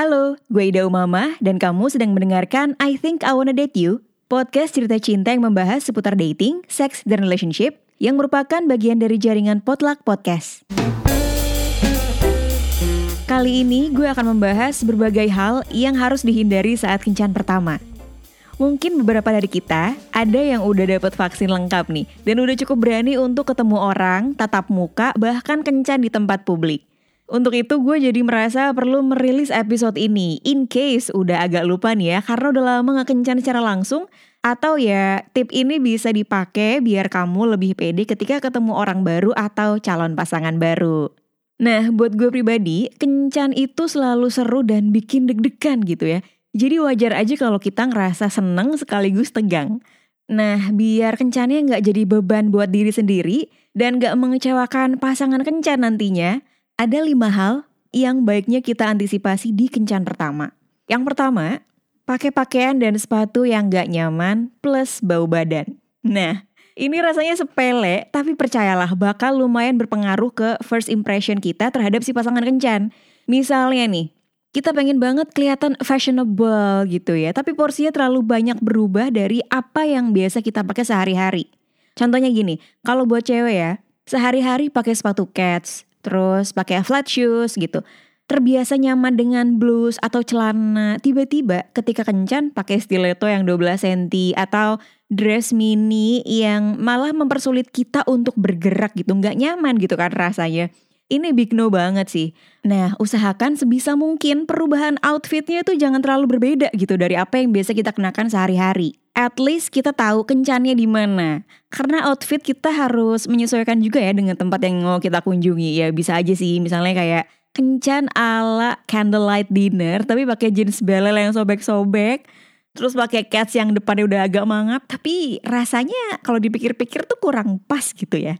Halo, gue Ida Umama dan kamu sedang mendengarkan I Think I Wanna Date You, podcast cerita cinta yang membahas seputar dating, seks, dan relationship yang merupakan bagian dari jaringan Potluck Podcast. Kali ini gue akan membahas berbagai hal yang harus dihindari saat kencan pertama. Mungkin beberapa dari kita ada yang udah dapat vaksin lengkap nih dan udah cukup berani untuk ketemu orang, tatap muka, bahkan kencan di tempat publik. Untuk itu gue jadi merasa perlu merilis episode ini in case udah agak lupa nih ya karena udah lama gak kencan secara langsung atau ya tip ini bisa dipakai biar kamu lebih pede ketika ketemu orang baru atau calon pasangan baru. Nah buat gue pribadi kencan itu selalu seru dan bikin deg-degan gitu ya. Jadi wajar aja kalau kita ngerasa seneng sekaligus tegang. Nah, biar kencannya nggak jadi beban buat diri sendiri dan nggak mengecewakan pasangan kencan nantinya, ada lima hal yang baiknya kita antisipasi di kencan pertama. Yang pertama, pakai pakaian dan sepatu yang gak nyaman plus bau badan. Nah, ini rasanya sepele, tapi percayalah bakal lumayan berpengaruh ke first impression kita terhadap si pasangan kencan. Misalnya nih, kita pengen banget kelihatan fashionable gitu ya, tapi porsinya terlalu banyak berubah dari apa yang biasa kita pakai sehari-hari. Contohnya gini, kalau buat cewek ya, sehari-hari pakai sepatu cats, terus pakai flat shoes gitu. Terbiasa nyaman dengan blus atau celana, tiba-tiba ketika kencan pakai stiletto yang 12 cm atau dress mini yang malah mempersulit kita untuk bergerak gitu, nggak nyaman gitu kan rasanya. Ini big no banget sih. Nah, usahakan sebisa mungkin perubahan outfitnya itu jangan terlalu berbeda gitu dari apa yang biasa kita kenakan sehari-hari. At least kita tahu kencannya di mana. Karena outfit kita harus menyesuaikan juga ya dengan tempat yang mau kita kunjungi. Ya bisa aja sih, misalnya kayak kencan ala candlelight dinner tapi pakai jeans belel yang sobek-sobek. Terus pakai cats yang depannya udah agak mangap, tapi rasanya kalau dipikir-pikir tuh kurang pas gitu ya.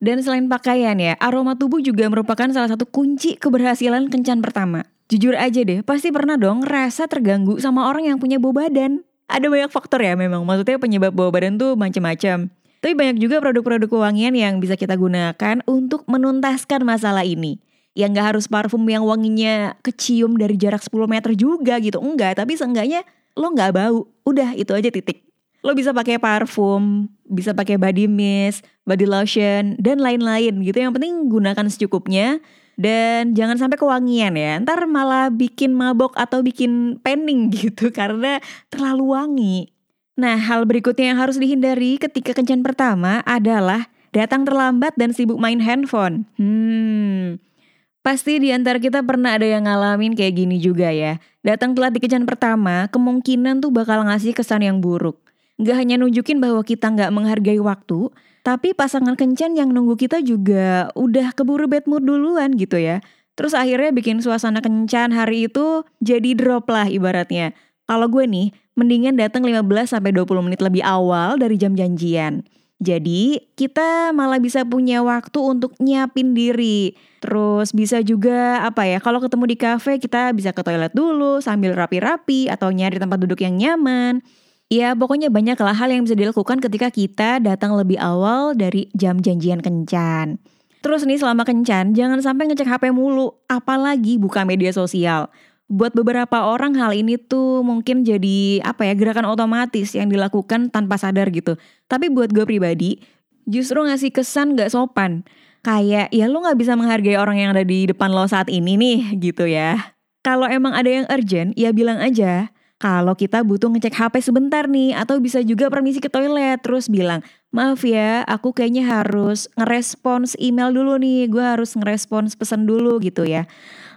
Dan selain pakaian ya, aroma tubuh juga merupakan salah satu kunci keberhasilan kencan pertama. Jujur aja deh, pasti pernah dong rasa terganggu sama orang yang punya bau badan. Ada banyak faktor ya memang, maksudnya penyebab bau badan tuh macam-macam. Tapi banyak juga produk-produk wangian yang bisa kita gunakan untuk menuntaskan masalah ini. Yang gak harus parfum yang wanginya kecium dari jarak 10 meter juga gitu, enggak. Tapi seenggaknya lo gak bau, udah itu aja titik. Lo bisa pakai parfum, bisa pakai body mist, body lotion, dan lain-lain gitu. Yang penting gunakan secukupnya dan jangan sampai kewangian ya. Ntar malah bikin mabok atau bikin pening gitu karena terlalu wangi. Nah, hal berikutnya yang harus dihindari ketika kencan pertama adalah datang terlambat dan sibuk main handphone. Hmm, Pasti di antara kita pernah ada yang ngalamin kayak gini juga ya. Datang telat di kencan pertama, kemungkinan tuh bakal ngasih kesan yang buruk. Gak hanya nunjukin bahwa kita nggak menghargai waktu, tapi pasangan kencan yang nunggu kita juga udah keburu bad mood duluan gitu ya. Terus akhirnya bikin suasana kencan hari itu jadi drop lah ibaratnya. Kalau gue nih, mendingan datang 15 sampai 20 menit lebih awal dari jam janjian. Jadi, kita malah bisa punya waktu untuk nyiapin diri. Terus bisa juga apa ya, kalau ketemu di cafe kita bisa ke toilet dulu sambil rapi-rapi atau nyari tempat duduk yang nyaman. Ya pokoknya banyak hal yang bisa dilakukan ketika kita datang lebih awal dari jam janjian kencan. Terus nih selama kencan jangan sampai ngecek HP mulu, apalagi buka media sosial. Buat beberapa orang hal ini tuh mungkin jadi apa ya gerakan otomatis yang dilakukan tanpa sadar gitu. Tapi buat gue pribadi justru ngasih kesan gak sopan. Kayak ya lo gak bisa menghargai orang yang ada di depan lo saat ini nih gitu ya. Kalau emang ada yang urgent ya bilang aja kalau kita butuh ngecek HP sebentar nih atau bisa juga permisi ke toilet terus bilang maaf ya aku kayaknya harus ngerespons email dulu nih gue harus ngerespons pesan dulu gitu ya.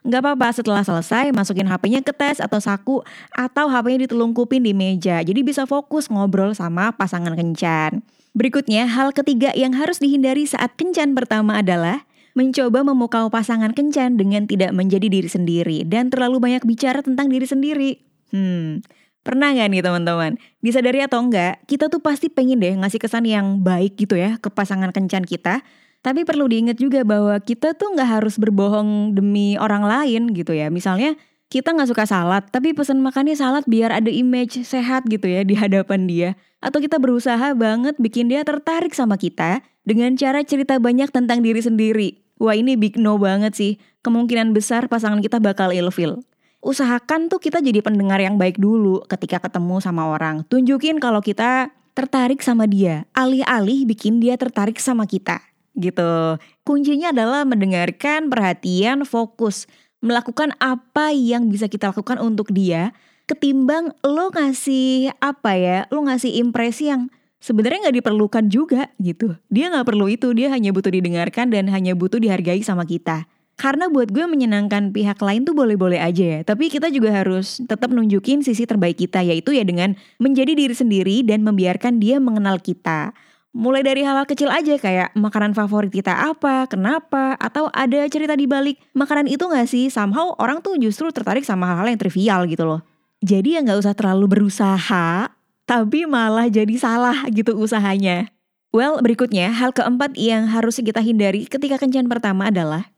Nggak apa-apa setelah selesai masukin HP-nya ke tes atau saku atau HP-nya ditelungkupin di meja. Jadi bisa fokus ngobrol sama pasangan kencan. Berikutnya hal ketiga yang harus dihindari saat kencan pertama adalah mencoba memukau pasangan kencan dengan tidak menjadi diri sendiri dan terlalu banyak bicara tentang diri sendiri Hmm, pernah nggak nih teman-teman? Bisa dari atau enggak, kita tuh pasti pengen deh ngasih kesan yang baik gitu ya ke pasangan kencan kita. Tapi perlu diingat juga bahwa kita tuh nggak harus berbohong demi orang lain gitu ya. Misalnya kita nggak suka salad, tapi pesan makannya salad biar ada image sehat gitu ya di hadapan dia. Atau kita berusaha banget bikin dia tertarik sama kita dengan cara cerita banyak tentang diri sendiri. Wah ini big no banget sih. Kemungkinan besar pasangan kita bakal ilfil. Usahakan tuh kita jadi pendengar yang baik dulu ketika ketemu sama orang. Tunjukin kalau kita tertarik sama dia, alih-alih bikin dia tertarik sama kita. Gitu. Kuncinya adalah mendengarkan, perhatian, fokus, melakukan apa yang bisa kita lakukan untuk dia ketimbang lo ngasih apa ya, lo ngasih impresi yang sebenarnya nggak diperlukan juga gitu. Dia nggak perlu itu, dia hanya butuh didengarkan dan hanya butuh dihargai sama kita. Karena buat gue menyenangkan pihak lain tuh boleh-boleh aja ya. Tapi kita juga harus tetap nunjukin sisi terbaik kita yaitu ya dengan menjadi diri sendiri dan membiarkan dia mengenal kita. Mulai dari hal-hal kecil aja kayak makanan favorit kita apa, kenapa, atau ada cerita di balik makanan itu gak sih? Somehow orang tuh justru tertarik sama hal-hal yang trivial gitu loh. Jadi ya gak usah terlalu berusaha tapi malah jadi salah gitu usahanya. Well, berikutnya, hal keempat yang harus kita hindari ketika kencan pertama adalah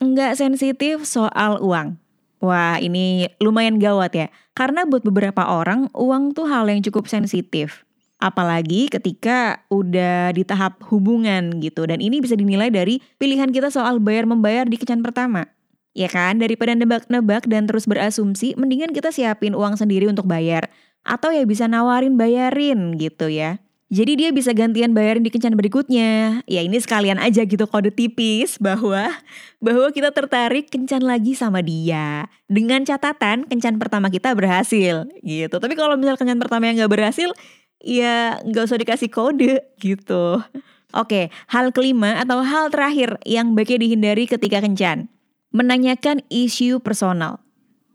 nggak sensitif soal uang. Wah, ini lumayan gawat ya. Karena buat beberapa orang, uang tuh hal yang cukup sensitif. Apalagi ketika udah di tahap hubungan gitu. Dan ini bisa dinilai dari pilihan kita soal bayar-membayar di kencan pertama. Ya kan, daripada nebak-nebak dan terus berasumsi, mendingan kita siapin uang sendiri untuk bayar atau ya bisa nawarin bayarin gitu ya. Jadi dia bisa gantian bayarin di kencan berikutnya. Ya ini sekalian aja gitu kode tipis bahwa bahwa kita tertarik kencan lagi sama dia. Dengan catatan kencan pertama kita berhasil gitu. Tapi kalau misal kencan pertama yang gak berhasil, ya gak usah dikasih kode gitu. Oke, hal kelima atau hal terakhir yang baiknya dihindari ketika kencan. Menanyakan isu personal.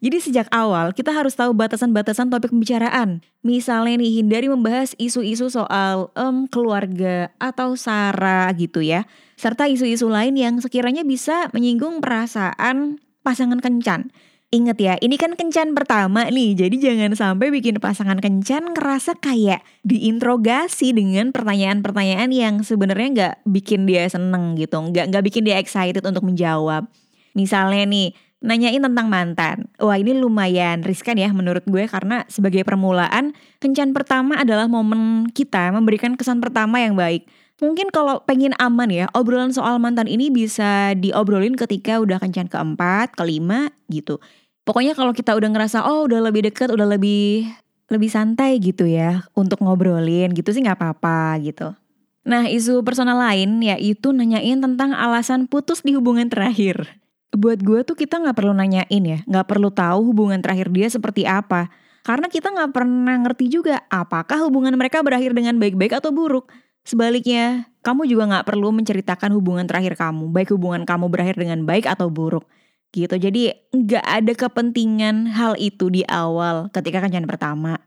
Jadi sejak awal kita harus tahu batasan-batasan topik pembicaraan. Misalnya nih hindari membahas isu-isu soal um, keluarga atau sara gitu ya. Serta isu-isu lain yang sekiranya bisa menyinggung perasaan pasangan kencan. Ingat ya, ini kan kencan pertama nih, jadi jangan sampai bikin pasangan kencan ngerasa kayak diinterogasi dengan pertanyaan-pertanyaan yang sebenarnya nggak bikin dia seneng gitu, nggak nggak bikin dia excited untuk menjawab. Misalnya nih, nanyain tentang mantan. Wah ini lumayan riskan ya menurut gue karena sebagai permulaan kencan pertama adalah momen kita memberikan kesan pertama yang baik. Mungkin kalau pengen aman ya, obrolan soal mantan ini bisa diobrolin ketika udah kencan keempat, kelima gitu. Pokoknya kalau kita udah ngerasa oh udah lebih deket, udah lebih lebih santai gitu ya untuk ngobrolin gitu sih nggak apa-apa gitu. Nah isu personal lain yaitu nanyain tentang alasan putus di hubungan terakhir buat gue tuh kita nggak perlu nanyain ya, nggak perlu tahu hubungan terakhir dia seperti apa. Karena kita nggak pernah ngerti juga apakah hubungan mereka berakhir dengan baik-baik atau buruk. Sebaliknya, kamu juga nggak perlu menceritakan hubungan terakhir kamu, baik hubungan kamu berakhir dengan baik atau buruk. Gitu, jadi nggak ada kepentingan hal itu di awal ketika kencan pertama.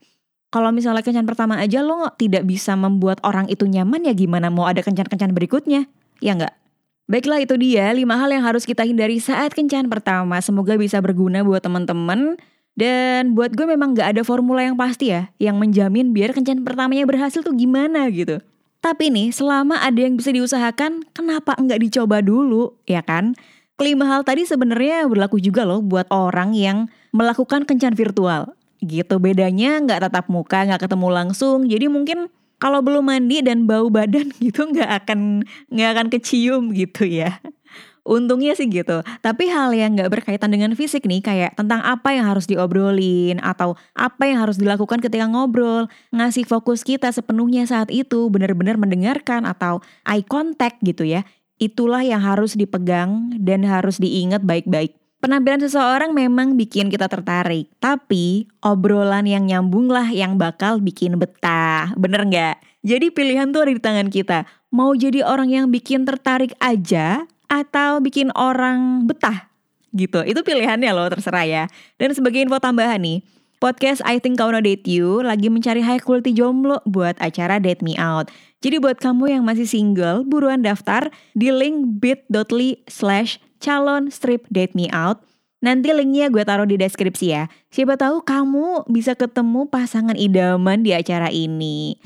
Kalau misalnya kencan pertama aja lo tidak bisa membuat orang itu nyaman ya gimana mau ada kencan-kencan berikutnya? Ya nggak? Baiklah itu dia. 5 hal yang harus kita hindari saat kencan pertama. Semoga bisa berguna buat teman-teman. Dan buat gue memang gak ada formula yang pasti ya Yang menjamin biar kencan pertamanya berhasil tuh gimana gitu. Tapi nih selama ada yang bisa diusahakan Kenapa nggak dicoba dulu ya kan? Kelima hal tadi sebenarnya berlaku juga loh buat orang yang melakukan kencan virtual. Gitu bedanya nggak tatap muka, nggak ketemu langsung. Jadi mungkin kalau belum mandi dan bau badan gitu nggak akan nggak akan kecium gitu ya. Untungnya sih gitu. Tapi hal yang nggak berkaitan dengan fisik nih kayak tentang apa yang harus diobrolin atau apa yang harus dilakukan ketika ngobrol, ngasih fokus kita sepenuhnya saat itu, benar-benar mendengarkan atau eye contact gitu ya. Itulah yang harus dipegang dan harus diingat baik-baik. Penampilan seseorang memang bikin kita tertarik, tapi obrolan yang nyambung lah yang bakal bikin betah, bener nggak? Jadi pilihan tuh ada di tangan kita. Mau jadi orang yang bikin tertarik aja atau bikin orang betah gitu. Itu pilihannya loh, terserah ya. Dan sebagai info tambahan nih, podcast I Think I Wanna Date You lagi mencari high quality jomblo buat acara Date Me Out. Jadi buat kamu yang masih single, buruan daftar di link bit.ly slash calon strip date me out. Nanti linknya gue taruh di deskripsi ya. Siapa tahu kamu bisa ketemu pasangan idaman di acara ini.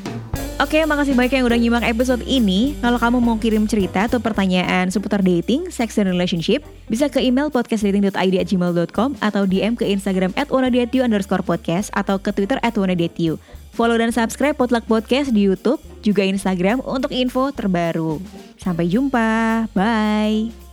Oke, makasih banyak yang udah nyimak episode ini. Kalau kamu mau kirim cerita atau pertanyaan seputar dating, sex, dan relationship, bisa ke email podcastdating.id at gmail.com atau DM ke Instagram at underscore podcast atau ke Twitter at Follow dan subscribe Potluck Podcast di Youtube, juga Instagram untuk info terbaru. Sampai jumpa, bye!